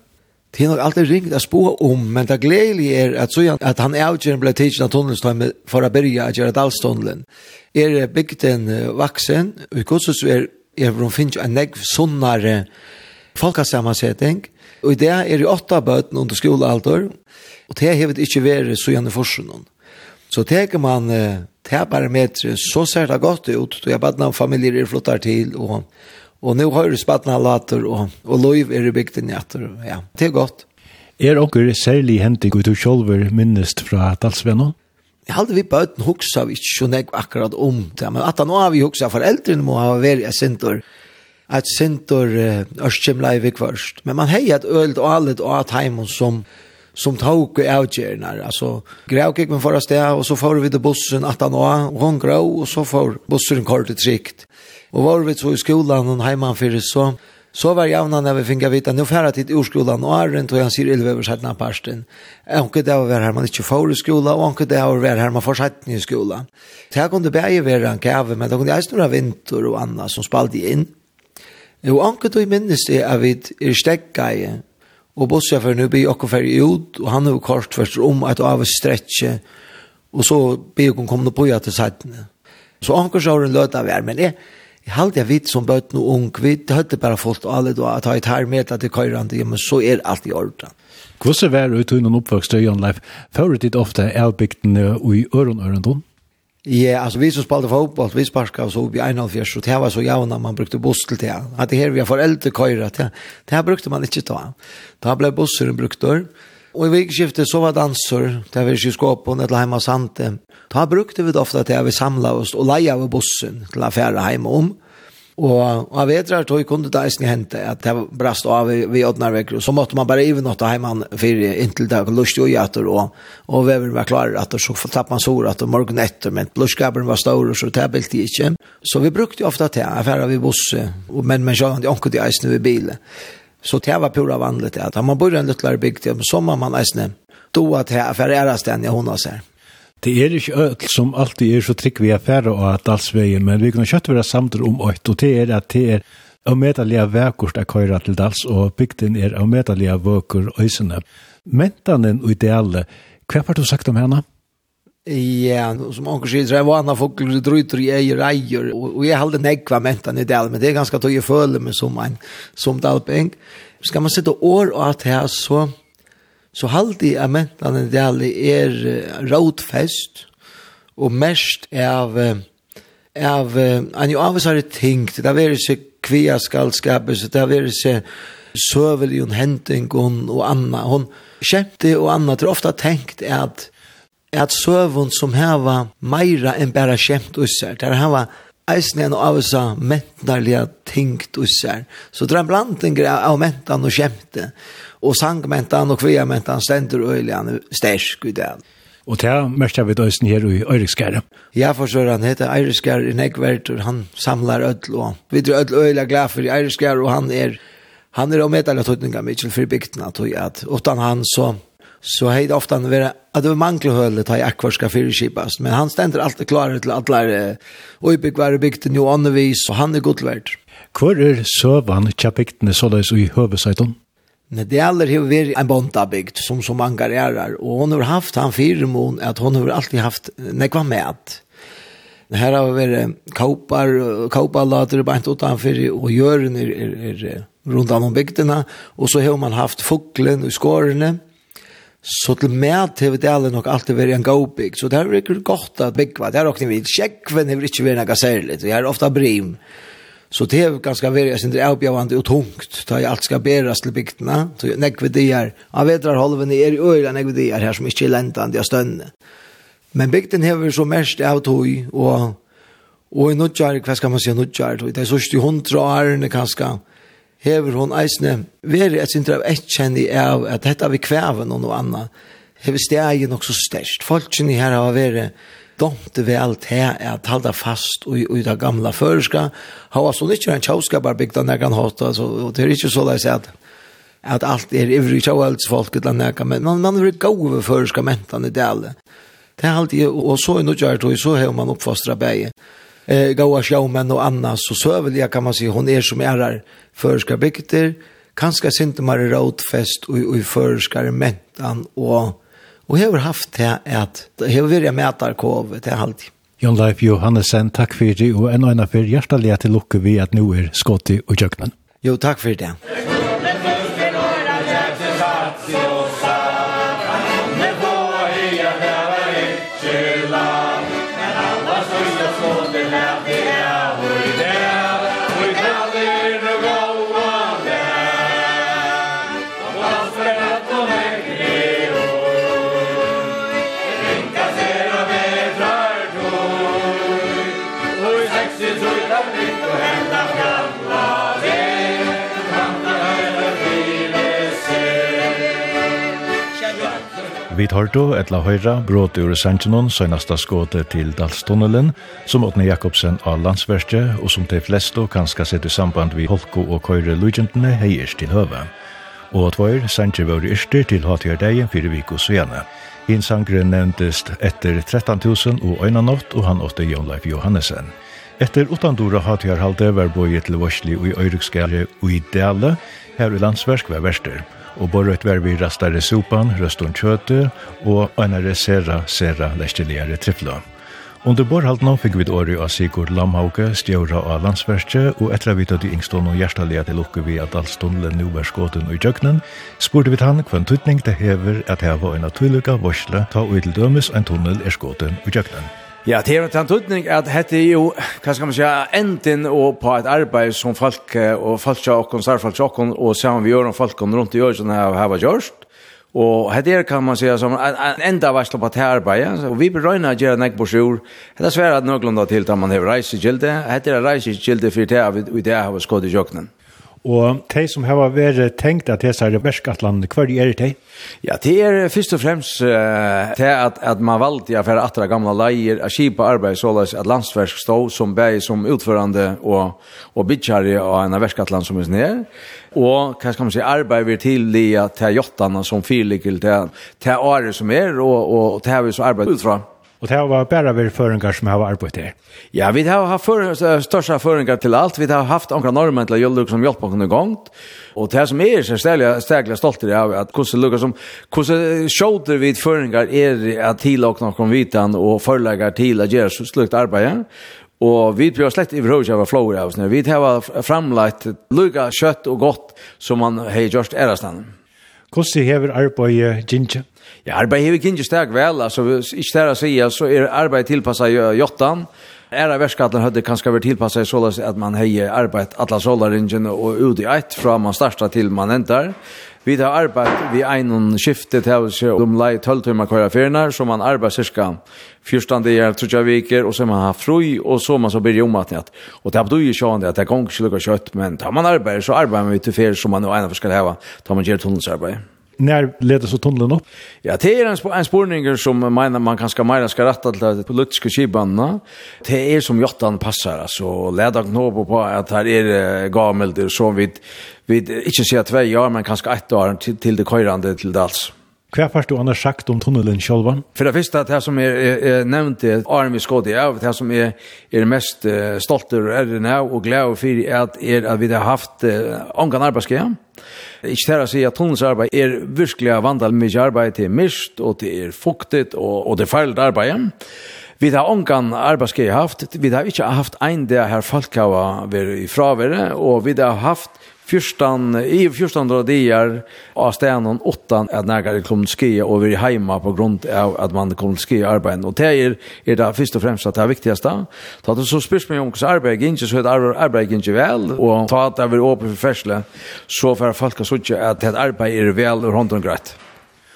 Det er nok alltid ringt å spå om, men det gledelige er at, så at han er avgjørende ble tidsen av tunnelstånden for å begynne å gjøre dalstunnelen. Er bygden vaksen, og hvordan i kursus er, är hun finner en negv sunnare folkasammansättning, Og i det er det åtta bøten under skolealder, og det har vi ikke vært så gjerne forsen. Så tenker man teparametre, så ser det godt ut, og jeg bare noen familier er flottet til, og, og nå har du spattene later, og, og lov er i bygden etter. ja, det er godt. Er dere særlig hentig ut og kjolver minnest fra Dalsvennon? Jeg hadde vi bøten huksa vi ikke så nek akkurat om det, men at han nå har vi huksa foreldrene må ha vært sintor, at sintor örskimla i vikvarst. Men man hei at öld og allet og at heimon som som tog og avgjørnar. Altså, grev gikk med forrest det, og så får vi til bussen 18 år, og hon grav, og så får bussen kort og trygt. Og var vi så i skolan og heimanfyrir, så Så var javna när vi finga vita, nu färra till urskolan och arren tog han sig elva över sättna parsten. Anke det var här man inte får i skola och anke det var här man får sättning i skolan. Så här kunde bäge en kave, men det kunde ägst snurra vinter och annat som spalde in. Og anker du minnes det at vi er steggeie, og bossjeferen nu blir okkur ferdig ut, og han er kort først om at av stretje, og så blir hun kommende på ja til sættene. Så anker så har hun løt av her, men jeg, jeg halte jeg vidt som bøtt noe ung, vi høyde bare folk alle da, at jeg tar med til køyrande, men så er alt i orden. Hvordan var det uten oppvokst, Jan Leif? Fører ditt ofte er bygdene i øren øren Ja, altså vi som spalte fotboll, vi sparska så opp i 1,5 så det var så javna man brukte buss til det. At det her vi har foreldre køyre, det, Det her brukte man ikke ta. Da ble busseren brukt der. Og i vikskiftet så var dansor, det var ikke skåpen eller hemma sante. Da brukte vi det ofte til at vi samla oss og leie av bussen till affärer hemma om. Og av vetrar tog kunne det eisen hente at det brast av vi, vi åtnar vekker, så måtte man bare even åtta heimann for inntil det lust jo i atter, og, og vi var klar at så tapp man sår at morgen etter, men lustgaberen var stor, så det bilt de ikke. Så vi brukte jo ofta til, affæra vi busse, men men sjåan de onkud i eisen ved bilen. Så det var pura vanligt, at man bor i en luttlare bygd, så må man eisen doa til affæra ærasten i har seg. Det er ikke ødel som alltid er så trygg vi er færre og at alls men vi kan kjøtt være samt om øyt, og det er at det er avmedelige vekkort er køyre til dals, og bygden er avmedelige vøkker øysene. Mentanen og ideale, hva har du sagt om henne? Ja, som anker sier, så er vana folk som drøyter i eier eier, og jeg halde negva mentan i del, men det er ganske tog jeg føler meg som en, som dalping. Skal man sitte år og at her så, så halde jeg mentan en del er rådfest og mest av av en jo avvisare ting det er veri seg kvia skal skapes det er veri seg søvelion henting og anna. Hon kjente og anna. Det er ofta tenkt at at søvun som heva meira enn bæra kjent usser det er heva eisen en av oss tingt usser så det er en blanding av mentan og kjente og sangmentan og kviamentan stender øylian stersk i den. Og det er mest av døysen her i Øyreskære. Ja, for så han heter Øyreskære i Negvertur, han samlar ødel, og vi er ødel øyla glad for i Øyreskære, og han er, han er omedelig av tøytninga mykje for bygtena, tog jeg, at utan han så, så heit ofta han vera, at det var manglehøle ta i akvarska fyrirskipast, men han stender alltid klare til at lære uibyggvare bygten jo åndevis, og han er godvært. Hvor er søvann kja bygtene såleis i høvesøyton? Nedeler har vært en bondabygd som så mange ærer, og hon har haft han fire mån at hon har alltid haft nekva med. Her har vært kaupar, kaupalater beint utanfor, og gjøren er, er, er rundt om bygdene, og så har man haft fuglen i skårene, Så til med til det alle nok alltid vært en gåbygd, så det er ikke godt å bygge. Det er også vi. Kjekven har ikke vært noe særlig, det er ofte brim. Mm Så det er ganske veldig, jeg synes det er oppgjavende og tungt, da jeg alt skal bæres til bygdene, så jeg nekker det her. Av vetrarholven er i øyla nekker det her som ikke er lentende og stønne. Men bygden hever så mest av tog, og, og i nødgjær, hva skal man si nødgjær, det er sørst i hundra årene kanskje, hever hun eisne, veri et sintra av et kjenni av at dette vi kveven og noe annet, hever steg nok så størst. Folkene her har vært domte vel til at halda fast i, i det gamla føreska. Hava så ikke en tjauskabar bygda nekan hatt, altså, og det er ikke så leis at at alt er ivrig tjauheldsfolk eller nekka, men man, man er gode føreska mentan i det. Det er alltid, og så er nødgjørt, og så har man oppfostra bæge. Eh, Gaua sjaumenn og anna, så søvelige kan man si, hon er som erar føreska bygder, kanskje sinte man er rådfest og, og føreska mentan, og og hever haft det at hever vi med at arkov til halvtid. Jon Leif Johannesen, takk for det, og en og en av for hjertelig til lukke vi at nå er skått i og Jo, takk for det. Takk for det. Vi tar då etla høyra bråte ur Sanchinon, søgnasta skåte til Dalstunnelen, som Åtne Jakobsen av landsverste, og som de fleste kan skal sette samband vi Holko og Køyre lujentene heiers til høve. Og at var Sanchi var yrster til HTR-degen fire viko svene. Hinn nevntest etter 13.000 og øyna nått, og han åtte Jon Leif Johannesen. Etter utandora HTR-halde var boi til Vorsli og i Øyrukskare og i Dale, her i landsversk var verster og borrøyt var vi rastare sopan, røstun kjøte og einare sera, sera lesteligare trifla. Under borrhaltna fikk vi åri av Sigurd Lamhauke, stjøra av landsverket, og etter at vi tatt i yngstånd og hjertaliga til lukke vi at alt stundle nu var skåten i djøknen, spurte vi han hva en tutning det hever at heva en naturlika vorsle ta ut til dømes en tunnel er skåten i djøknen. Ja, det er en tøtning at dette er jo, hva skal man si, enden og på et arbeid som folk, og folk til åkken, særfolk til åkken, og sammen vi gjør om folk rundt i år som har vært gjørst. Og dette er, kan man si, som en enda varsel på dette arbeidet, og vi berøyner å gjøre nek på sjur. Det er svært at noen til at man har reisekilde, dette er reisekilde for det vi det har skått i kjøkkenen. Og de som har vært tenkt at det er verskatlandene, hva er det de? Ja, det er først og fremst uh, til at, at man valgte å være atre gamla leier, å kjipa arbeid såleis at landsversk stå som bæg som utførende og, og bytjare av en verskatland som er ned. Og, hva skal man si, arbeid vi til de til jottene som fyrlikkel til, til året som er, og, og til vi så arbeid utfra. Och det var bara vi föreningar som har arbetat där. Ja, vi har haft för, största föreningar till allt. Vi har haft några norrmän till Jöluk som hjälpt oss igång. Och det som är så ställer jag stolt av att kusse lukar som kusse tjåter vid föreningar är att tila och någon vitan och förläggar till att göra slukt arbete. Og vi blir slett i vrøy av flower av oss nu. Vi har framlagt lukka kjøtt og godt som man har gjort ærastan. Hvordan hever arbeidet Ginger? Ja, arbeid hever ikke steg vel, altså, ikke det å si, så er arbeid tilpasset i Jottan, Era verskatten hadde kanskje vært tilpasset så at man har arbeid alla solaringen og ut i eit fra man starta til man endar. Vi har arbeid vi einon skifte til oss om lei 12 timmar kvar ferna, så man arbeid cirka 14 dagar, 3 viker, og så man har fri, og så man så blir om. Og det er du jo sjående at det er gong ikke lukka kjøtt, men tar man arbeid, så arbeider man ut til fyr som man og einan for skal heva, tar man gjør tunnelsarbeid. När leder så tunneln upp? Ja, det är en, sp en spårning som menar man kanske mer ska rätta till det politiska kibanna. Det är som jottan passar, alltså leda knopp på att här är gammelt så vi, vi inte ser två år, men kanske ett år till, till det köjrande till det alls. Hva har du annars sagt om tunnelen själva? For det første, det som är, er, er nevnt er Arne vi av, det som är, er mest uh, stolt og er det nå, og glad for er at, er at vi har haft uh, ångan arbeidsgjennom, Ikke til å si at tunnels arbeid er virkelig vandal mye arbeid til mist, og det er fuktet, og, og det er feilt arbeid. Vi har ångan arbeidsgei haft, vi har ikke haft ein der her folk har vært i fravere, og vi har haft Fyrstan, i fyrstan drar er av stenen åttan at nærkare kom skia og vi er heima på grunn av at man kom skia arbeid. Og det er, er det først og fremst det er viktigste. Ta det så spørs meg om hvordan arbeid gikk ikke, så er det arbeid ikke vel. Og ta at det er åpen for fersle, så får folk å sitte at det arbeid er vel og hånden greit.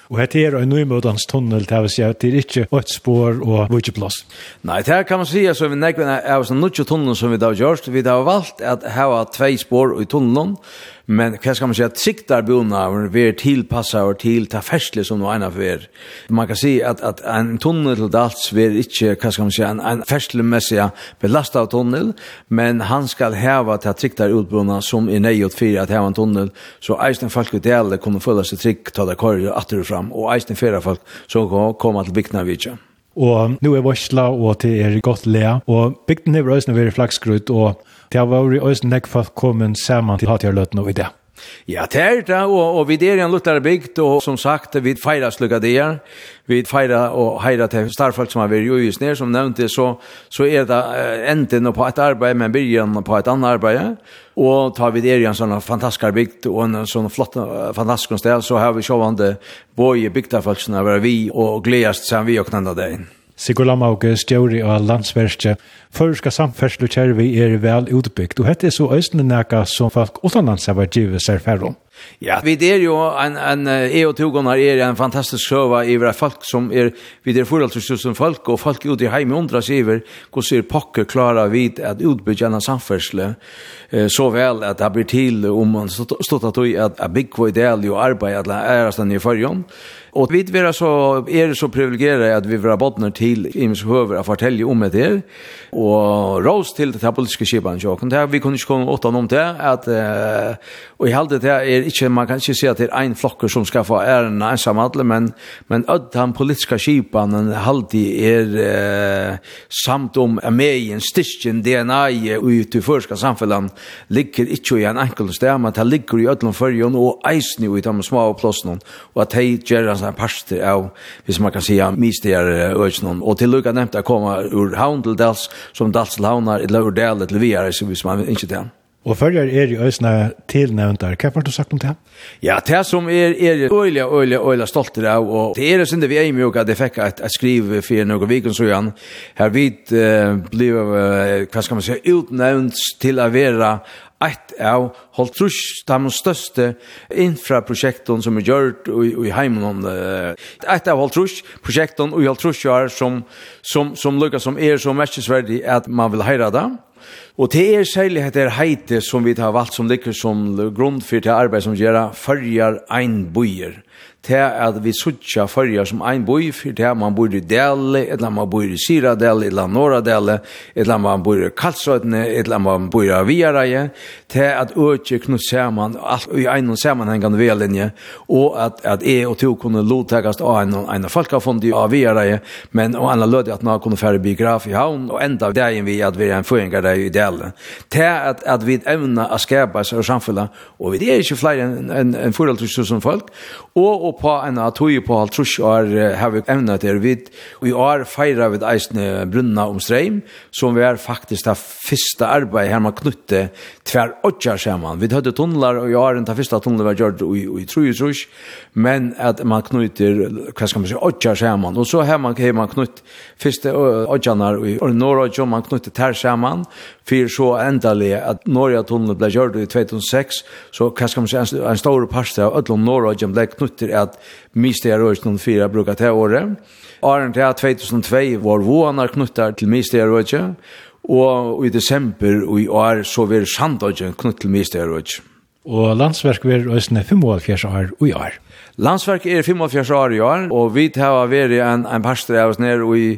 Og dette er en nymodans tunnel, det vil si at det er ikke et spår og ikke plass. Nei, det kan man si, altså, vi nekvene er sånn nutje tunnel som vi da har gjort. Vi da har valgt at her var tvei spår i tunnelen, Men hva skal man si, at siktar bonavn ver tilpassa og til ta fersle som noe ena for. Man kan si at, at en tunnel til dals ver ikkje, hva skal man si, en, en ferslemessig belasta av tunnel, men han skal heva ta siktar utbrunna som er nøyot fyrir at heva en tunnel, så eisen folk i dele kunne føle seg trygg, ta det korri atter fram, og eisen fyrir folk som kan komme til Viknavidja. Og nu er varsla, og til er godt lea, og bygden er røysene veri flaksgrut, og Det var jo også nekk for å komme sammen til hatt jeg løtt noe i det. Ja, det er det, og, og vi er en luttare bygd, og som sagt, vi feirer slukka der, vi feirar og heirer til starfolk som har vært jo just ned, som nevnte, så, så er det enden på et arbeid, men byrjan på et annet arbeid, og tar vi der i en sånn fantastisk bygd, og en sånn flott, fantastisk sted, så har vi sjåvande både bygdafolk som har vært vi, og gledast sammen vi og knenda det inn. Sigur Lamauke, stjóri og landsverkje, føreska samferslu kjærvi er vel utbyggt, og hette er så øysene neka som folk utanlands har vært givet seg færre om. Ja, vi er jo en, en e og togonar er en fantastisk sjøva iver folk som er, vi er 4.000 folk, og folk ute i heim undras iver, hvor sier pokker klara vid at utbyggja en samfersle, så vel at det blir til om man stått at at bygg var ideal og arbeid at det er i fyrjon, Og vi er så er så privilegierade at vi våra bottnar till i min høver å fortelle om det her. Og rås til det politiske skipan, jo. Kan vi kunne ikke komme åtta om det, at, uh, og i halde det er ikke, man kan ikke si at det er en flokker som skal få æren ensam alle, men, men ødd den politiske skipan, halde er uh, samt om ameien, styrkjen, DNA i ut i førska samfunnet, ligger ikke i en enkel sted, men det ligger i ødlom fyrjon og eisen i de små plåsene, og at de gjør en sånn parster av, hvis man kan si, mistigere øyne, og til lukka nevnt å komme ur havn til som dalslavnar i Laurdale til Viare, så hvis man ikke det. Og følger er i øsene tilnevnt der. Hva har du sagt om det? Ja, det som er, er øyelig, øyelig, øyelig stolt av, og det er sin det vi er i mye, jeg fikk et, et skriv for noen viken, så igjen, her vi uh, ble, uh, hva skal man si, utnevnt til å være ett av hållt trus de största infraprojekten som är gjort i, i heimen ett av hållt trus projekten och hållt trus är som, som, som lukkar som er så värdig att man vill höra det Og det er særlig heter heite som vi har valgt som ligger som grunn for det arbeid som gjør färgar ein bøyer til at vi suttja fyrir som ein boi, for til man bor i Dele, eller man bor i Siradele, eller Norradele, eller man bor i Kalsøtene, eller man bor i Viareie, til at økje knut saman, alt i ein samanhengande velinje, og at, at jeg og to kunne lottekast av en, en folkafond i Viareie, men og anna lødde at man kunne færre biograf i havn, og enda dagen vi at vi er en føringar i Dele, til at, at vi evna a skapa seg samfunnet, og vi er ikke flere enn en, en, en folk, og, og Og på en av tog på halv trus år har vi evnet det vidt. Og i år feirer vi eisne brunna om streim, som vi er faktisk det første arbeidet her man knutte tver åttjar sammen. Vi hadde tunnelar, og i år den første tunnelar vi har gjort i, i trus trus men at man knyter, hva skal man si, åtja saman og så har man, har man knytt første og i Norge, man knytter ter saman for så endelig at Norge tunnel ble gjørt i 2006, så hva skal man si, en, en stor parste av ødlom Norge ble knytter at mister røysen fire bruker til året. Arne til 2002 var våanar knyttar til mister røysen, og i desember og i år så vil Sandøyden knytt til mister røysen. Og landsverk vil øyne 75 år og i år. Landsverk er 45 år i år, og vi har vært en, en pastor av oss nere i,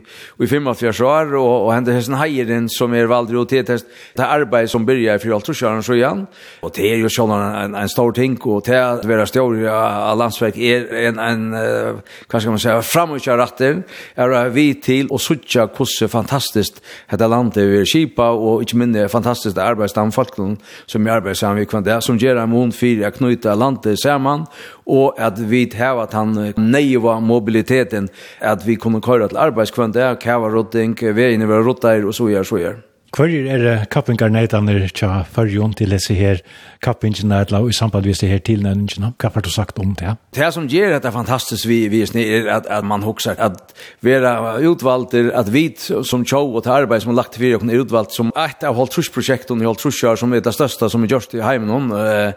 i 45 år, og, og hente hessen heieren som er valgt ut til det arbeid som byrja i 48 år så igjen, og det er jo sånn en, en stor ting, og det er å være stor av landsverk er en, en hva skal man si, framutja ratter, er vi til å sutja hvordan fantastisk dette landet vi er kipa, og ikke minne fantastisk arbeidsdamfolkene som er vi kan det, som gjør en mån fyrir å knyta landet sammen, og at vi har at han neiva mobiliteten, at vi kunne køyre til arbeidskvønt, kava rotting, vi er inne i rotter og så gjør, så gjør. Hvor er det kappingar neitaner tja farjon til disse her kappingene eller i samband med disse her tilnøyene? Hva har du sagt om det? Det som gjør dette fantastisk vi visning er at, at man hoksar at vi er utvalgt at vi som tjov og til arbeid som er lagt fyrir er utvalgt som et av holdtrusprosjekten i holdtrusjar som er det største som er gjørst i heimen uh,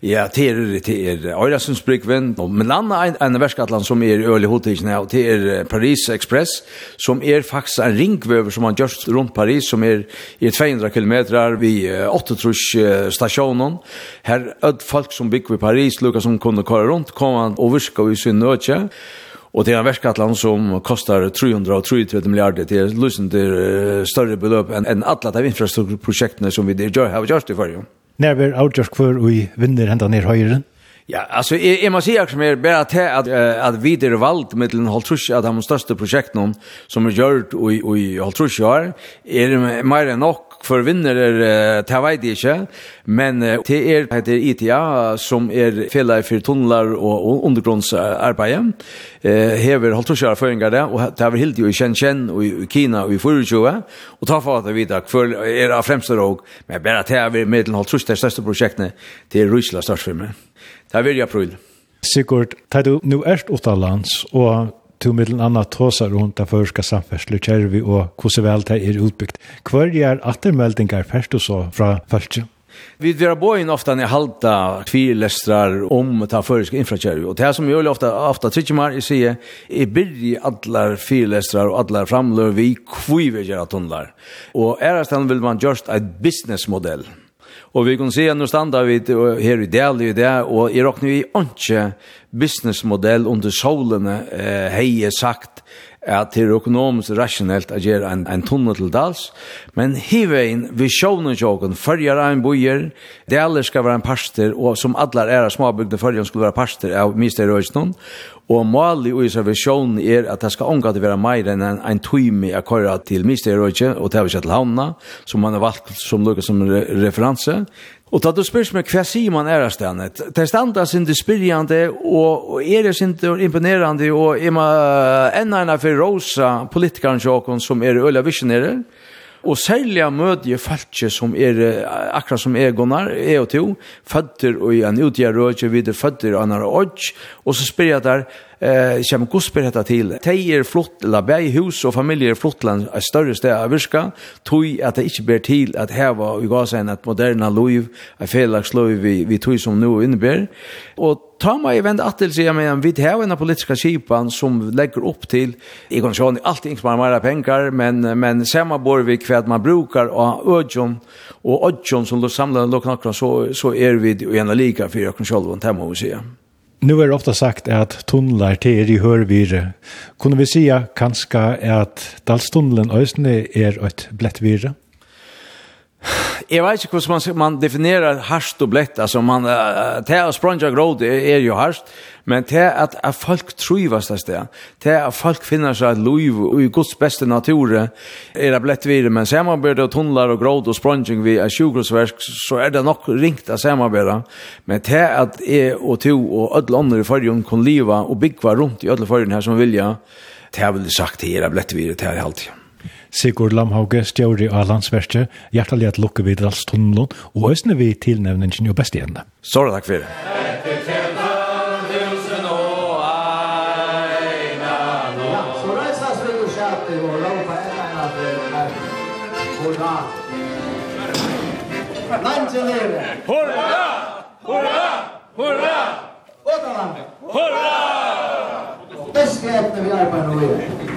ja, til er til er Øyresundsbrygven men landa en, en verskatland som er øylig hotikene og til er Paris Express som er faktisk en ringvøver som man gjørst rundt Paris som er i 200 kilometrar vi 8 trus stationen. Her öd folk som bygger i Paris, Lucas som kunde köra runt, kom han och virka i sin nötje. Och det är en verkatland som kostar 330 miljarder. Det är lusande större belöp än, en alla de infrastrukturprojekten som vi gör har gjort i förrige. När vi avgörs kvar och vi vinner hända ner höjden. Ja, alltså jag, jag måste säga som är bara till att uh, att vi det valt med den Holtrush, att de största projekten som är gjort och i Holtrush är är mer än nog för vinner är det vet inte men det är heter ITA som är fälla för tunnlar och undergrundsarbete eh hever Holtrusch förringar det och det har helt ju i Shenzhen och i Kina och i Fuzhou och ta för att vi där för är främsta råg. Men bara till med den Holtrush, det största projektet det är Ryssland störst för mig Det er veldig april. Sigurd, tar du nu erst utenlands, og to middelen annet tåser rundt av førska samferdsel, kjervi og hvordan vel det er utbyggt. hva er attermeldinger først og så fra feltet? Vi drar på in ofta när halta tvilestrar om ta förska infrastruktur och det som gör ofta ofta tycker man i se i byrji allar filestrar och allar framlör vi kviver att tunnlar. Och är det vill man just ett businessmodell Och vi kan se nu standa vi här i del i det och i råkner vi ikke businessmodell under solene eh, hei sagt at det er økonomisk rasjonelt å gjøre en, en tunne til dals, men hivein visjonen sjåken, følger en bojer, det alle skal være en parster, og som alle er av småbygde følger skulle være parster av Mister Røysnån, Og Mali og Isra visjon er at det skal omgå til å være mer enn en, en time jeg kører til Misterøyke og til Avisja til Havna, som man har valgt som lukket som re referanse. Og da du spørs meg hva sier man er av stedet? Det er standa sin det spyrjande og, og er det sin imponerande og er man enda enn for rosa politikeren sjåkon som er øyla visionere Og særlig møter jeg falske som er, akkurat som er gunnar, er og to, føtter og en utgjør rødje videre, føtter og en rødje, og så spør jeg der, eh som gospel heter till. Tejer flott la bei hus och familjer flott land är större städer av virka. Tui att det inte ber till att här var vi går sen att moderna liv är felaks liv vi vi tui som nu innebär och ta mig event att till sig med en vid här en politiska skipan som lägger upp till i konsjon allting inte bara mer pengar men men samma bor vi kvad man brukar och ödjon och ödjon som då samlar lokna så så är vi i en lika för jag kan själv vara hemma och säga Nu är det ofta sagt att tunnlar till er i hörvire. Kunde vi säga kanske att Dalstunnelen ösne är ett blättvire? Jeg vet ikke hvordan man, man definerer harst og blett. Altså, man, uh, til å språnja gråd er är ju. Men det at, at folk trivas det sted, det at folk finner seg et liv og i Guds beste natur, er det blett videre, men samarbeid og tunnlar og gråd og spronging vi er sjukgrosverk, så er det nok ringt av samarbeid. Men det at jeg og to og alle andre i fargen kan liva og byggva rundt i alle fargen her som vilja, det har vel sagt det er det blett videre til her alltid. Sigurd Lamhauge, stjåri av landsverste, hjertelig at lukke vid Ralstunnelund, og høysene vi tilnevningen jo best igjen. Sånn takk for det. Hurra! Åtalandet! Hurra! Det skräpte vi arbeider nå i.